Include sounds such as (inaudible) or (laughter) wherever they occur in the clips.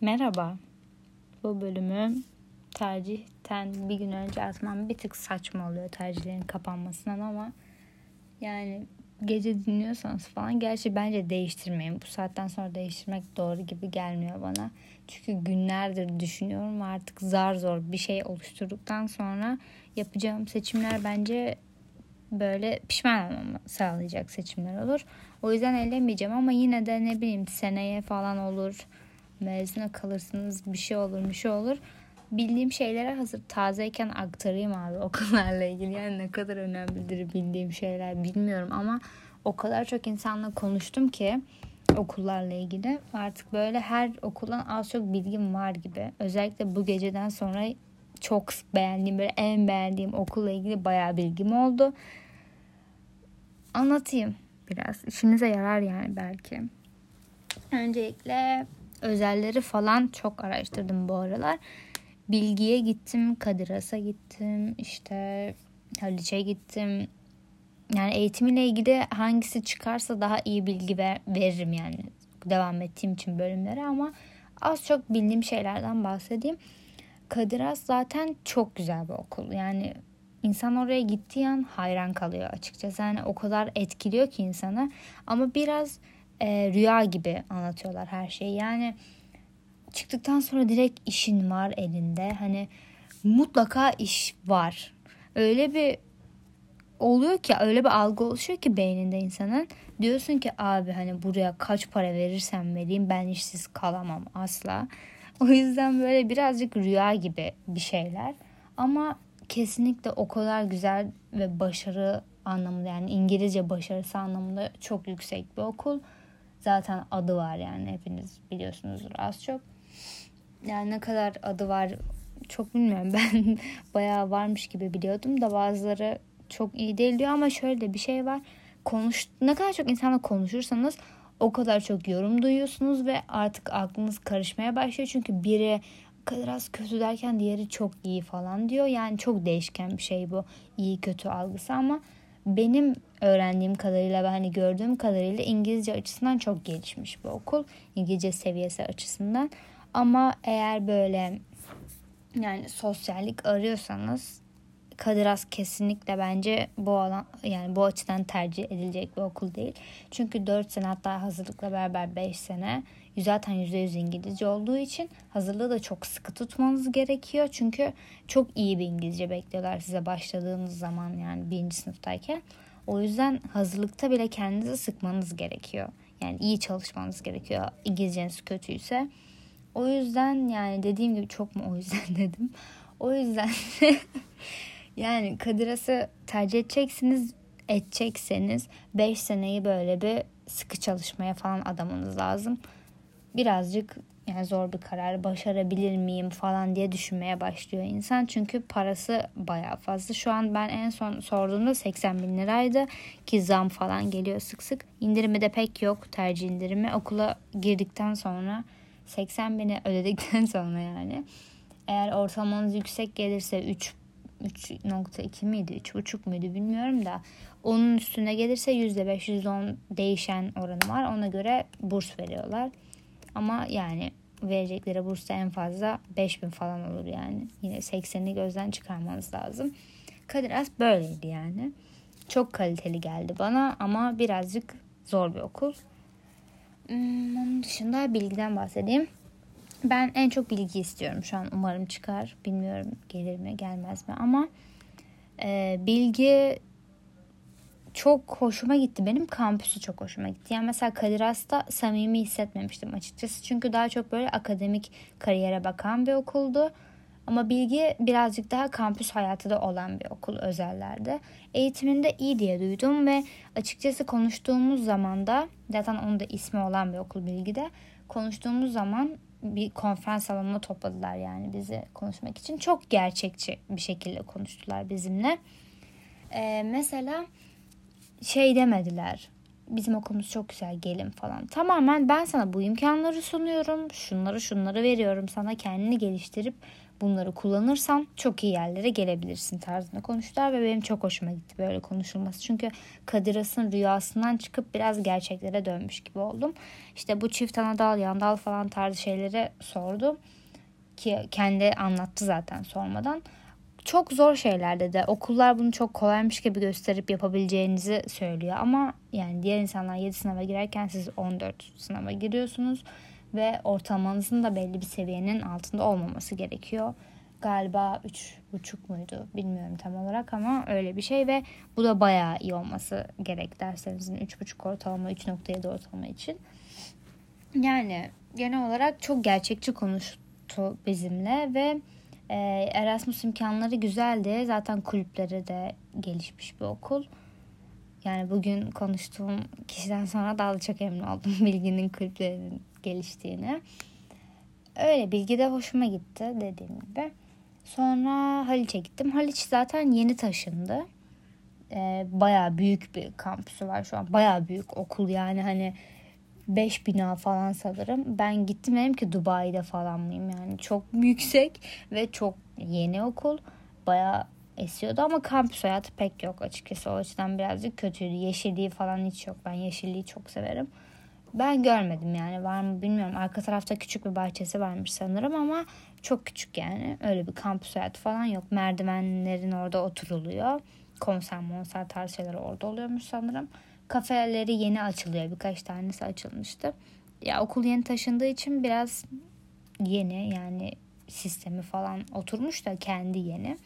Merhaba. Bu bölümü tercihten bir gün önce atmam bir tık saçma oluyor tercihlerin kapanmasından ama yani gece dinliyorsanız falan gerçi bence değiştirmeyin. Bu saatten sonra değiştirmek doğru gibi gelmiyor bana. Çünkü günlerdir düşünüyorum artık zar zor bir şey oluşturduktan sonra yapacağım seçimler bence böyle pişman olmamı sağlayacak seçimler olur. O yüzden ellemeyeceğim ama yine de ne bileyim seneye falan olur. Mezuna kalırsınız bir şey olur bir şey olur. Bildiğim şeylere hazır tazeyken aktarayım abi okullarla (laughs) ilgili. Yani ne kadar önemlidir bildiğim şeyler bilmiyorum ama o kadar çok insanla konuştum ki okullarla ilgili. Artık böyle her okuldan az çok bilgim var gibi. Özellikle bu geceden sonra çok beğendiğim böyle en beğendiğim okulla ilgili bayağı bilgim oldu. Anlatayım biraz. İşinize yarar yani belki. Öncelikle özelleri falan çok araştırdım bu aralar. Bilgiye gittim, Kadiras'a gittim, işte Haliç'e gittim. Yani eğitimiyle ilgili hangisi çıkarsa daha iyi bilgi ver, veririm yani devam ettiğim için bölümlere ama az çok bildiğim şeylerden bahsedeyim. Kadiras zaten çok güzel bir okul. Yani insan oraya gittiği an hayran kalıyor açıkçası. Yani o kadar etkiliyor ki insanı. Ama biraz e, rüya gibi anlatıyorlar her şeyi. Yani çıktıktan sonra direkt işin var elinde. Hani mutlaka iş var. Öyle bir oluyor ki öyle bir algı oluşuyor ki beyninde insanın. Diyorsun ki abi hani buraya kaç para verirsem vereyim ben işsiz kalamam asla. O yüzden böyle birazcık rüya gibi bir şeyler. Ama kesinlikle o kadar güzel ve başarı anlamında yani İngilizce başarısı anlamında çok yüksek bir okul. Zaten adı var yani hepiniz biliyorsunuzdur az çok. Yani ne kadar adı var çok bilmiyorum (laughs) ben bayağı varmış gibi biliyordum da bazıları çok iyi değil diyor ama şöyle bir şey var. Konuş ne kadar çok insanla konuşursanız o kadar çok yorum duyuyorsunuz ve artık aklınız karışmaya başlıyor. Çünkü biri biraz kötü derken diğeri çok iyi falan diyor. Yani çok değişken bir şey bu iyi kötü algısı ama benim öğrendiğim kadarıyla ve hani gördüğüm kadarıyla İngilizce açısından çok gelişmiş bir okul. İngilizce seviyesi açısından. Ama eğer böyle yani sosyallik arıyorsanız Kadiras kesinlikle bence bu alan yani bu açıdan tercih edilecek bir okul değil. Çünkü 4 sene hatta hazırlıkla beraber 5 sene zaten %100 İngilizce olduğu için hazırlığı da çok sıkı tutmanız gerekiyor. Çünkü çok iyi bir İngilizce bekliyorlar size başladığınız zaman yani birinci sınıftayken. O yüzden hazırlıkta bile kendinizi sıkmanız gerekiyor. Yani iyi çalışmanız gerekiyor İngilizceniz kötüyse. O yüzden yani dediğim gibi çok mu o yüzden (laughs) dedim. O yüzden (laughs) yani Kadiras'ı tercih edeceksiniz edecekseniz 5 seneyi böyle bir sıkı çalışmaya falan adamanız lazım. Birazcık yani zor bir karar başarabilir miyim falan diye düşünmeye başlıyor insan. Çünkü parası bayağı fazla. Şu an ben en son sorduğumda 80 bin liraydı ki zam falan geliyor sık sık. İndirimi de pek yok tercih indirimi. Okula girdikten sonra 80 bini ödedikten (laughs) sonra yani eğer ortalamanız yüksek gelirse 3 3.2 miydi 3.5 muydu bilmiyorum da onun üstüne gelirse %5 %10 değişen oranı var. Ona göre burs veriyorlar. Ama yani verecekleri bursta en fazla 5000 falan olur yani. Yine 80'i gözden çıkarmanız lazım. Kadiras böyleydi yani. Çok kaliteli geldi bana ama birazcık zor bir okul. Hmm, onun dışında bilgiden bahsedeyim. Ben en çok bilgi istiyorum şu an. Umarım çıkar. Bilmiyorum gelir mi gelmez mi ama e, bilgi çok hoşuma gitti. Benim kampüsü çok hoşuma gitti. Yani mesela Kadiras'ta samimi hissetmemiştim açıkçası. Çünkü daha çok böyle akademik kariyere bakan bir okuldu. Ama bilgi birazcık daha kampüs hayatı da olan bir okul özellerde. Eğitiminde iyi diye duydum ve açıkçası konuştuğumuz zaman da zaten onun da ismi olan bir okul bilgide. Konuştuğumuz zaman bir konferans salonuna topladılar yani bizi konuşmak için. Çok gerçekçi bir şekilde konuştular bizimle. Ee, mesela şey demediler. bizim okulumuz çok güzel gelin falan. Tamamen ben sana bu imkanları sunuyorum. Şunları şunları veriyorum sana kendini geliştirip bunları kullanırsan çok iyi yerlere gelebilirsin tarzında konuştular ve benim çok hoşuma gitti böyle konuşulması. Çünkü Kadir Has'ın rüyasından çıkıp biraz gerçeklere dönmüş gibi oldum. İşte bu çift anadal, yandal falan tarzı şeyleri sordum ki kendi anlattı zaten sormadan. Çok zor şeylerde de okullar bunu çok kolaymış gibi gösterip yapabileceğinizi söylüyor ama yani diğer insanlar 7 sınava girerken siz 14 sınava giriyorsunuz ve ortalamanızın da belli bir seviyenin altında olmaması gerekiyor. Galiba 3,5 muydu bilmiyorum tam olarak ama öyle bir şey ve bu da bayağı iyi olması gerek derslerinizin 3,5 ortalama 3.7 ortalama için. Yani genel olarak çok gerçekçi konuştu bizimle ve Erasmus imkanları güzeldi. Zaten kulüpleri de gelişmiş bir okul. Yani bugün konuştuğum kişiden sonra daha da çok emin oldum (laughs) bilginin kulüplerinin geliştiğini. Öyle bilgi de hoşuma gitti dediğim gibi. Sonra Haliç'e gittim. Haliç zaten yeni taşındı. Ee, bayağı büyük bir kampüsü var şu an. Bayağı büyük okul yani hani 5 bina falan sanırım. Ben gittim dedim ki Dubai'de falan mıyım yani çok yüksek ve çok yeni okul. Bayağı esiyordu ama kampüs hayatı pek yok açıkçası. O açıdan birazcık kötüydü. Yeşilliği falan hiç yok. Ben yeşilliği çok severim. Ben görmedim yani var mı bilmiyorum. Arka tarafta küçük bir bahçesi varmış sanırım ama çok küçük yani. Öyle bir kampüs hayatı falan yok. Merdivenlerin orada oturuluyor. Konser monser tarzı şeyler orada oluyormuş sanırım. Kafeleri yeni açılıyor. Birkaç tanesi açılmıştı. Ya okul yeni taşındığı için biraz yeni yani sistemi falan oturmuş da kendi yeni.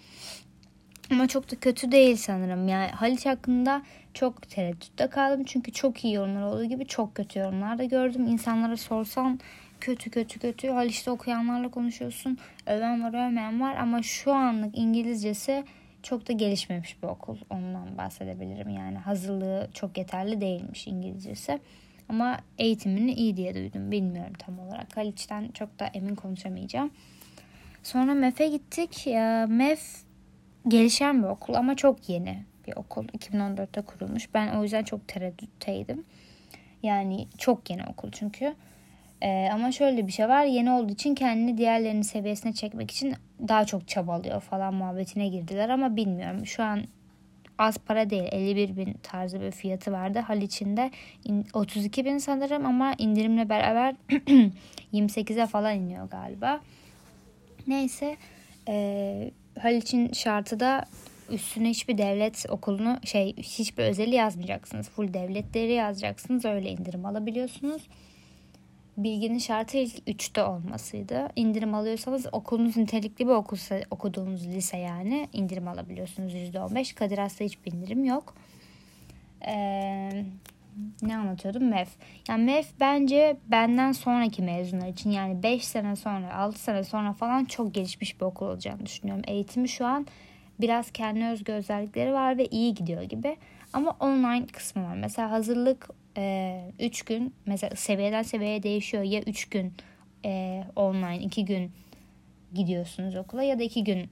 Ama çok da kötü değil sanırım. Yani Haliç hakkında çok tereddütte kaldım. Çünkü çok iyi yorumlar olduğu gibi çok kötü yorumlar da gördüm. İnsanlara sorsan kötü kötü kötü. Haliç'te okuyanlarla konuşuyorsun. Öven var övmeyen var. Ama şu anlık İngilizcesi çok da gelişmemiş bir okul. Ondan bahsedebilirim. Yani hazırlığı çok yeterli değilmiş İngilizcesi. Ama eğitimini iyi diye duydum. Bilmiyorum tam olarak. Haliç'ten çok da emin konuşamayacağım. Sonra MEF'e gittik. MEF gelişen bir okul ama çok yeni bir okul. 2014'te kurulmuş. Ben o yüzden çok tereddütteydim. Yani çok yeni okul çünkü. Ee, ama şöyle bir şey var. Yeni olduğu için kendini diğerlerinin seviyesine çekmek için daha çok çabalıyor falan muhabbetine girdiler ama bilmiyorum. Şu an az para değil 51 bin tarzı bir fiyatı vardı. Haliç'inde 32 bin sanırım ama indirimle beraber (clears throat) 28'e falan iniyor galiba. Neyse e, Haliç'in şartı da üstüne hiçbir devlet okulunu şey hiçbir özeli yazmayacaksınız. Full devletleri yazacaksınız. Öyle indirim alabiliyorsunuz. Bilginin şartı ilk 3'te olmasıydı. İndirim alıyorsanız okulunuz nitelikli bir okul okuduğunuz lise yani indirim alabiliyorsunuz %15. Kadir Has'ta hiçbir indirim yok. Ee, ne anlatıyordum? MEF. Yani MEF bence benden sonraki mezunlar için yani 5 sene sonra 6 sene sonra falan çok gelişmiş bir okul olacağını düşünüyorum. Eğitimi şu an biraz kendi özgü özellikleri var ve iyi gidiyor gibi. Ama online kısmı var. Mesela hazırlık 3 e, gün mesela seviyeden seviyeye değişiyor. Ya 3 gün e, online 2 gün gidiyorsunuz okula ya da 2 gün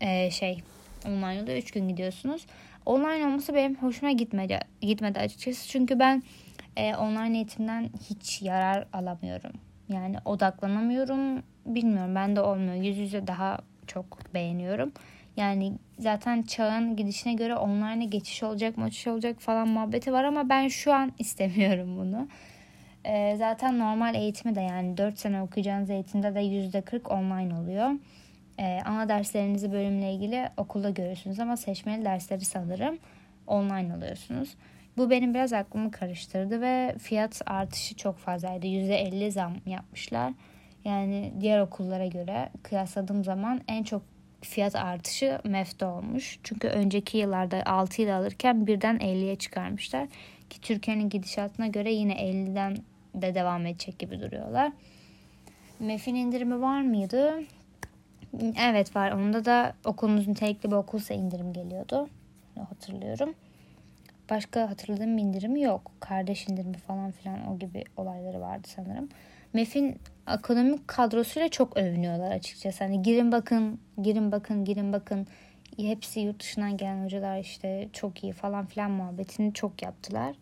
e, şey online oluyor 3 gün gidiyorsunuz. Online olması benim hoşuma gitmedi, gitmedi açıkçası. Çünkü ben e, online eğitimden hiç yarar alamıyorum. Yani odaklanamıyorum. Bilmiyorum ben de olmuyor. Yüz yüze daha çok beğeniyorum. Yani zaten çağın gidişine göre online'a geçiş olacak, maçış olacak falan muhabbeti var ama ben şu an (laughs) istemiyorum bunu. Ee, zaten normal eğitimi de yani 4 sene okuyacağınız eğitimde de %40 online oluyor. Ee, ana derslerinizi bölümle ilgili okulda görüyorsunuz ama seçmeli dersleri sanırım online alıyorsunuz. Bu benim biraz aklımı karıştırdı ve fiyat artışı çok fazlaydı. %50 zam yapmışlar. Yani diğer okullara göre kıyasladığım zaman en çok fiyat artışı MEF'te olmuş. Çünkü önceki yıllarda 6 ile alırken birden 50'ye çıkarmışlar. Ki Türkiye'nin gidişatına göre yine 50'den de devam edecek gibi duruyorlar. MEF'in indirimi var mıydı? Evet var. Onda da okulunuz nitelikli bir okulsa indirim geliyordu. Hatırlıyorum. Başka hatırladığım bir indirimi yok. Kardeş indirimi falan filan o gibi olayları vardı sanırım. MEF'in ekonomik kadrosuyla çok övünüyorlar açıkçası. Hani girin bakın, girin bakın, girin bakın. Hepsi yurt dışından gelen hocalar işte çok iyi falan filan muhabbetini çok yaptılar.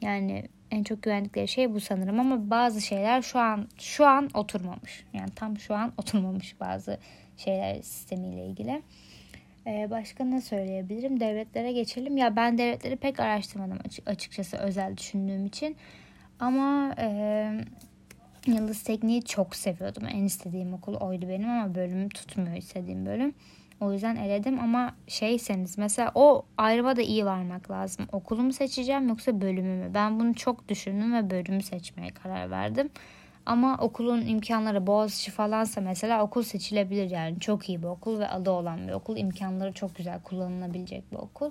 Yani en çok güvendikleri şey bu sanırım ama bazı şeyler şu an şu an oturmamış. Yani tam şu an oturmamış bazı şeyler sistemiyle ilgili. Ee, başka ne söyleyebilirim? Devletlere geçelim. Ya ben devletleri pek araştırmadım açıkçası özel düşündüğüm için. Ama e, Yıldız Tekniği çok seviyordum. En istediğim okul oydu benim ama bölümüm tutmuyor istediğim bölüm. O yüzden eledim ama şeyseniz mesela o ayrıma da iyi varmak lazım. Okulumu seçeceğim yoksa bölümümü. Ben bunu çok düşündüm ve bölümü seçmeye karar verdim. Ama okulun imkanları Boğaziçi falansa mesela okul seçilebilir yani. Çok iyi bir okul ve adı olan bir okul. imkanları çok güzel kullanılabilecek bir okul.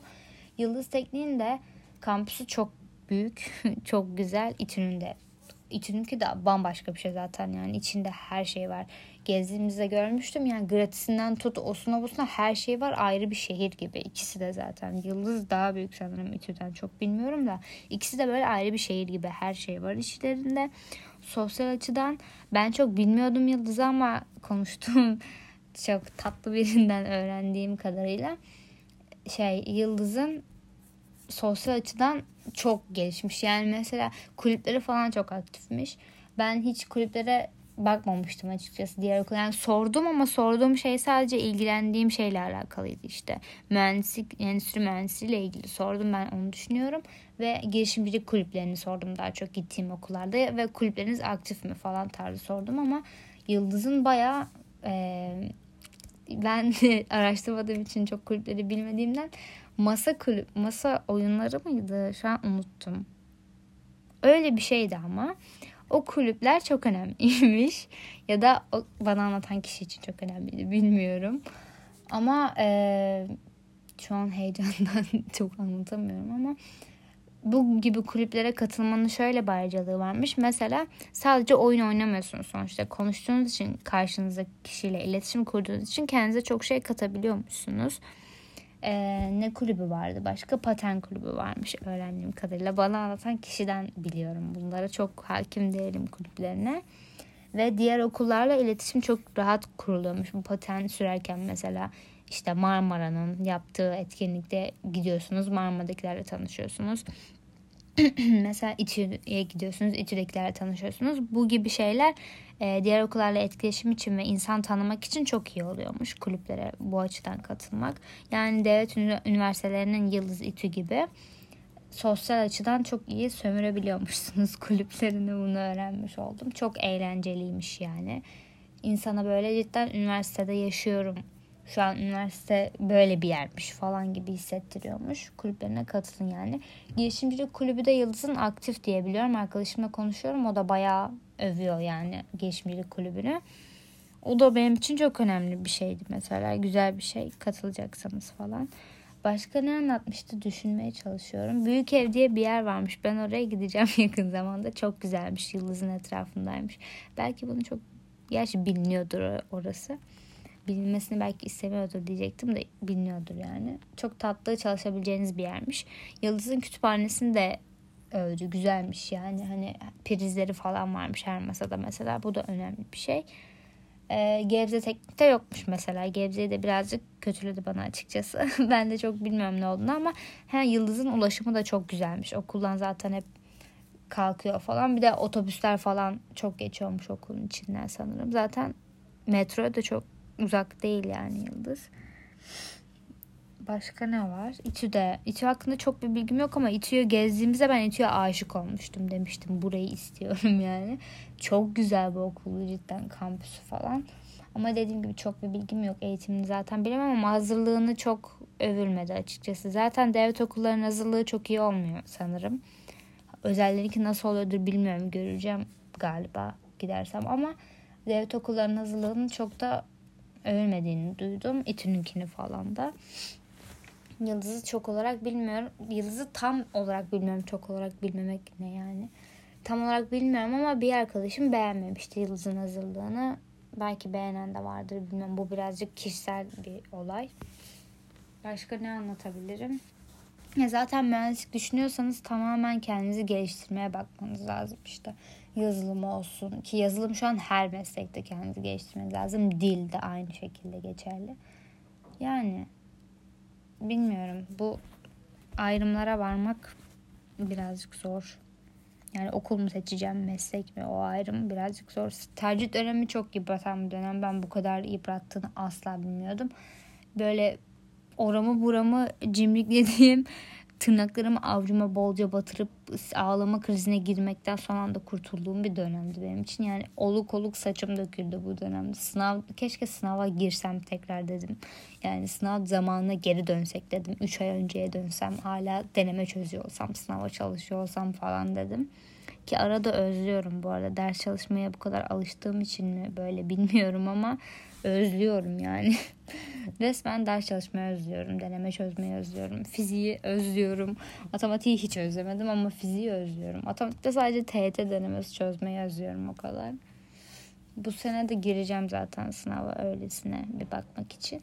Yıldız Tekniğin de kampüsü çok büyük, (laughs) çok güzel. İTÜ'nün İTÜ'nünki de bambaşka bir şey zaten yani içinde her şey var. Gezdiğimizde görmüştüm yani gratisinden tut osuna busuna her şey var ayrı bir şehir gibi. İkisi de zaten Yıldız daha büyük sanırım İTÜ'den çok bilmiyorum da ikisi de böyle ayrı bir şehir gibi her şey var içlerinde. Sosyal açıdan ben çok bilmiyordum Yıldız'ı ama konuştuğum (laughs) çok tatlı birinden öğrendiğim kadarıyla şey Yıldız'ın sosyal açıdan çok gelişmiş. Yani mesela kulüpleri falan çok aktifmiş. Ben hiç kulüplere bakmamıştım açıkçası diğer okul. Yani sordum ama sorduğum şey sadece ilgilendiğim şeyle alakalıydı işte. Mühendislik, endüstri mühendisliğiyle ilgili sordum ben onu düşünüyorum. Ve girişimcilik kulüplerini sordum daha çok gittiğim okullarda ve kulüpleriniz aktif mi falan tarzı sordum ama Yıldız'ın bayağı e, ben (laughs) araştırmadığım için çok kulüpleri bilmediğimden masa kulüp masa oyunları mıydı? Şu an unuttum. Öyle bir şeydi ama o kulüpler çok önemliymiş (laughs) ya da o, bana anlatan kişi için çok önemliydi bilmiyorum. Ama e, şu an heyecandan (laughs) çok anlatamıyorum ama bu gibi kulüplere katılmanın şöyle bir ayrıcalığı varmış. Mesela sadece oyun oynamıyorsunuz sonuçta. Konuştuğunuz için karşınızdaki kişiyle iletişim kurduğunuz için kendinize çok şey katabiliyormuşsunuz. Ee, ne kulübü vardı başka? Paten kulübü varmış öğrendiğim kadarıyla. Bana anlatan kişiden biliyorum. Bunlara çok hakim değilim kulüplerine. Ve diğer okullarla iletişim çok rahat kuruluyormuş. Bu paten sürerken mesela işte Marmara'nın yaptığı etkinlikte gidiyorsunuz. Marmara'dakilerle tanışıyorsunuz. (clears throat) mesela İTÜ'ye gidiyorsunuz. İTÜ'dekilerle tanışıyorsunuz. Bu gibi şeyler e, diğer okullarla etkileşim için ve insan tanımak için çok iyi oluyormuş kulüplere bu açıdan katılmak. Yani devlet üniversitelerinin Yıldız İTÜ gibi sosyal açıdan çok iyi sömürebiliyormuşsunuz (laughs) kulüplerini bunu öğrenmiş oldum. Çok eğlenceliymiş yani. İnsana böyle cidden üniversitede yaşıyorum şu an üniversite böyle bir yermiş falan gibi hissettiriyormuş. Kulüplerine katılın yani. Girişimcilik kulübü de Yıldız'ın aktif diyebiliyorum. Arkadaşımla konuşuyorum. O da bayağı övüyor yani girişimcilik kulübünü. O da benim için çok önemli bir şeydi mesela. Güzel bir şey katılacaksanız falan. Başka ne anlatmıştı düşünmeye çalışıyorum. Büyük ev diye bir yer varmış. Ben oraya gideceğim (laughs) yakın zamanda. Çok güzelmiş. Yıldız'ın etrafındaymış. Belki bunu çok gerçi biliniyordur orası bilinmesini belki istemiyordur diyecektim de biliniyordur yani. Çok tatlı çalışabileceğiniz bir yermiş. Yıldız'ın kütüphanesini de övdü. Güzelmiş yani. Hani prizleri falan varmış her masada mesela. Bu da önemli bir şey. Ee, Gebze Teknik'te yokmuş mesela. Gebze'yi de birazcık kötüledi bana açıkçası. (laughs) ben de çok bilmiyorum ne olduğunu ama he, Yıldız'ın ulaşımı da çok güzelmiş. Okuldan zaten hep kalkıyor falan. Bir de otobüsler falan çok geçiyormuş okulun içinden sanırım. Zaten metro da çok uzak değil yani Yıldız. Başka ne var? İTÜ'de. İTÜ hakkında çok bir bilgim yok ama İTÜ'yü gezdiğimizde ben İTÜ'ye aşık olmuştum demiştim. Burayı istiyorum (laughs) yani. Çok güzel bir okulu cidden kampüsü falan. Ama dediğim gibi çok bir bilgim yok. Eğitimini zaten bilemem ama hazırlığını çok övülmedi açıkçası. Zaten devlet okullarının hazırlığı çok iyi olmuyor sanırım. Özellerinki nasıl oluyordur bilmiyorum. Göreceğim galiba gidersem ama devlet okullarının hazırlığının çok da övülmediğini duydum. İTÜ'nünkini falan da. Yıldız'ı çok olarak bilmiyorum. Yıldız'ı tam olarak bilmiyorum. Çok olarak bilmemek ne yani. Tam olarak bilmiyorum ama bir arkadaşım beğenmemişti Yıldız'ın hazırlığını. Belki beğenen de vardır bilmiyorum. Bu birazcık kişisel bir olay. Başka ne anlatabilirim? Ya zaten mühendislik düşünüyorsanız tamamen kendinizi geliştirmeye bakmanız lazım işte yazılım olsun ki yazılım şu an her meslekte kendinizi geliştirmeniz lazım. Dil de aynı şekilde geçerli. Yani bilmiyorum bu ayrımlara varmak birazcık zor. Yani okul mu seçeceğim, meslek mi o ayrım birazcık zor. Tercih dönemi çok yıpratan bir dönem. Ben bu kadar yıprattığını asla bilmiyordum. Böyle oramı buramı cimriklediğim tırnaklarımı avcuma bolca batırıp ağlama krizine girmekten son anda kurtulduğum bir dönemdi benim için. Yani oluk oluk saçım döküldü bu dönemde. Sınav keşke sınava girsem tekrar dedim. Yani sınav zamanına geri dönsek dedim. 3 ay önceye dönsem hala deneme çözüyor olsam, sınava çalışıyor olsam falan dedim. Ki arada özlüyorum bu arada. Ders çalışmaya bu kadar alıştığım için mi böyle bilmiyorum ama özlüyorum yani. (laughs) Resmen ders çalışmayı özlüyorum. Deneme çözmeyi özlüyorum. Fiziği özlüyorum. Matematiği hiç özlemedim ama fiziği özlüyorum. Matematikte sadece TYT denemesi çözmeyi özlüyorum o kadar. Bu sene de gireceğim zaten sınava öylesine bir bakmak için.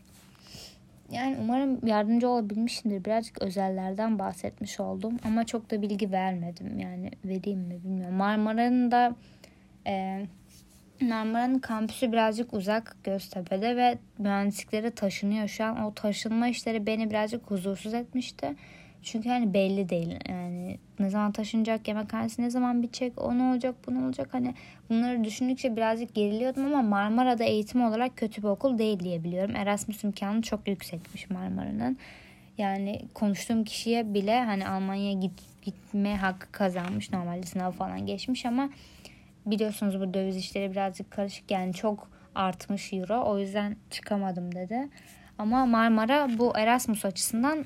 Yani umarım yardımcı olabilmişimdir. Birazcık özellerden bahsetmiş oldum ama çok da bilgi vermedim. Yani vereyim mi bilmiyorum. Marmara'nın da e, Marmara'nın kampüsü birazcık uzak Göztepe'de ve mühendisliklere taşınıyor şu an. O taşınma işleri beni birazcık huzursuz etmişti. Çünkü hani belli değil. Yani ne zaman taşınacak, yemekhanesi ne zaman bitecek, o ne olacak, bu ne olacak. Hani bunları düşündükçe birazcık geriliyordum ama Marmara'da eğitim olarak kötü bir okul değil diye biliyorum. Erasmus imkanı çok yüksekmiş Marmara'nın. Yani konuştuğum kişiye bile hani Almanya'ya git, gitme hakkı kazanmış. Normalde sınav falan geçmiş ama biliyorsunuz bu döviz işleri birazcık karışık yani çok artmış euro o yüzden çıkamadım dedi. Ama Marmara bu Erasmus açısından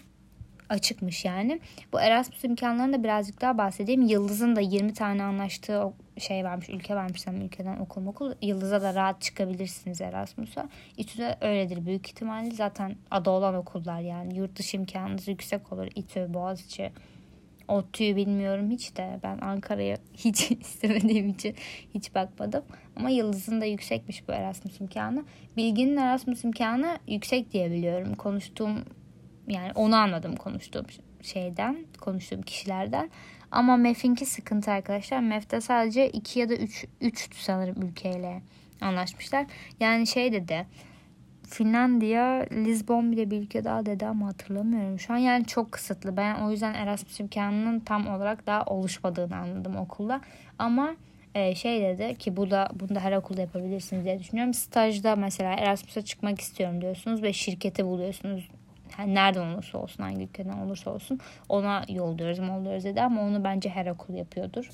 açıkmış yani. Bu Erasmus imkanlarını da birazcık daha bahsedeyim. Yıldız'ın da 20 tane anlaştığı şey varmış, ülke varmış sanırım ülkeden okul okul. Yıldız'a da rahat çıkabilirsiniz Erasmus'a. İTÜ'de öyledir büyük ihtimalle. Zaten adı olan okullar yani. Yurt dışı imkanınız yüksek olur. İTÜ, Boğaziçi, ODTÜ'yü bilmiyorum hiç de. Ben Ankara'ya hiç (laughs) istemediğim için hiç bakmadım. Ama Yıldız'ın da yüksekmiş bu Erasmus imkanı. Bilginin Erasmus imkanı yüksek diye biliyorum. Konuştuğum yani onu anladım konuştuğum şeyden, konuştuğum kişilerden. Ama MEF'inki sıkıntı arkadaşlar. MEF'te sadece 2 ya da 3 3 sanırım ülkeyle anlaşmışlar. Yani şey dedi Finlandiya, Lisbon bile bir ülke daha dedi ama hatırlamıyorum. Şu an yani çok kısıtlı. Ben o yüzden Erasmus imkanının tam olarak daha oluşmadığını anladım okulda. Ama e, şey dedi ki bu da bunu da her okulda yapabilirsiniz diye düşünüyorum. Stajda mesela Erasmus'a çıkmak istiyorum diyorsunuz ve şirketi buluyorsunuz. Yani nereden olursa olsun hangi ülkeden olursa olsun ona yolluyoruz molluyoruz dedi ama onu bence her okul yapıyordur.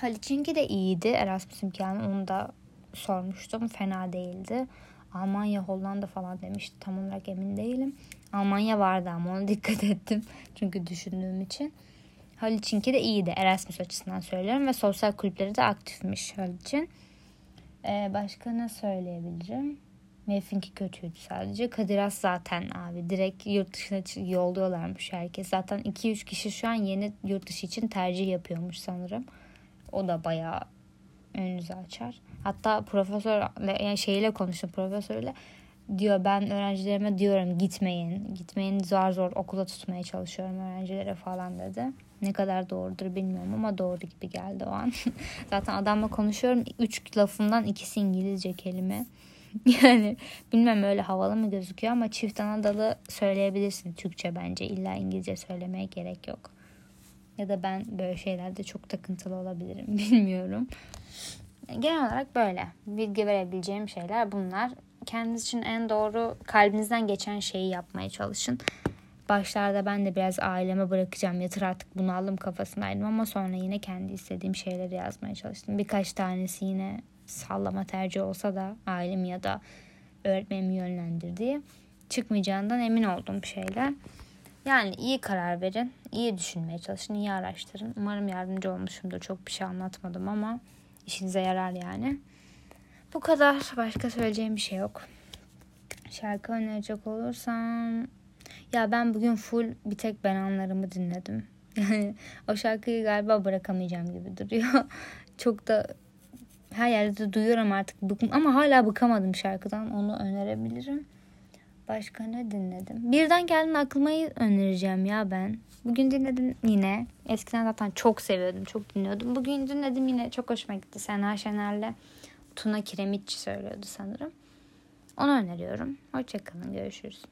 Haliç'inki de iyiydi Erasmus imkanı onu da sormuştum fena değildi. Almanya, Hollanda falan demişti. Tam olarak emin değilim. Almanya vardı ama ona dikkat (laughs) ettim. Çünkü düşündüğüm için. Haliç'inki de iyiydi. Erasmus açısından söylüyorum. Ve sosyal kulüpleri de aktifmiş Haliç'in. Ee, başka ne söyleyebilirim? Mevfinki kötüydü sadece. Kadiras zaten abi. Direkt yurt dışına yolluyorlarmış herkes. Zaten 2-3 kişi şu an yeni yurt dışı için tercih yapıyormuş sanırım. O da bayağı önünüzü açar. Hatta profesörle yani şeyle konuştum profesörle diyor ben öğrencilerime diyorum gitmeyin. Gitmeyin zor zor okula tutmaya çalışıyorum öğrencilere falan dedi. Ne kadar doğrudur bilmiyorum ama doğru gibi geldi o an. (laughs) Zaten adamla konuşuyorum. Üç lafından ikisi İngilizce kelime. (laughs) Yani bilmem öyle havalı mı gözüküyor ama çift anadalı söyleyebilirsin Türkçe bence. İlla İngilizce söylemeye gerek yok. Ya da ben böyle şeylerde çok takıntılı olabilirim. (laughs) Bilmiyorum. Genel olarak böyle. Bilgi verebileceğim şeyler bunlar. Kendiniz için en doğru kalbinizden geçen şeyi yapmaya çalışın. Başlarda ben de biraz aileme bırakacağım yatır artık bunu aldım kafasındaydım ama sonra yine kendi istediğim şeyleri yazmaya çalıştım. Birkaç tanesi yine sallama tercih olsa da ailem ya da öğretmenim yönlendirdiği çıkmayacağından emin olduğum şeyler. Yani iyi karar verin, iyi düşünmeye çalışın, iyi araştırın. Umarım yardımcı olmuşumdur. Çok bir şey anlatmadım ama işinize yarar yani. Bu kadar. Başka söyleyeceğim bir şey yok. Şarkı önerecek olursam ya ben bugün full bir tek ben anlarımı dinledim. Yani o şarkıyı galiba bırakamayacağım gibi duruyor. (laughs) Çok da her yerde de duyuyorum artık bıkım ama hala bıkamadım şarkıdan. Onu önerebilirim. Başka ne dinledim? Birden geldin aklımayı önereceğim ya ben. Bugün dinledim yine. Eskiden zaten çok seviyordum, çok dinliyordum. Bugün dinledim yine çok hoşuma gitti. Sena Şener'le Tuna Kiremitçi söylüyordu sanırım. Onu öneriyorum. Hoşçakalın, görüşürüz.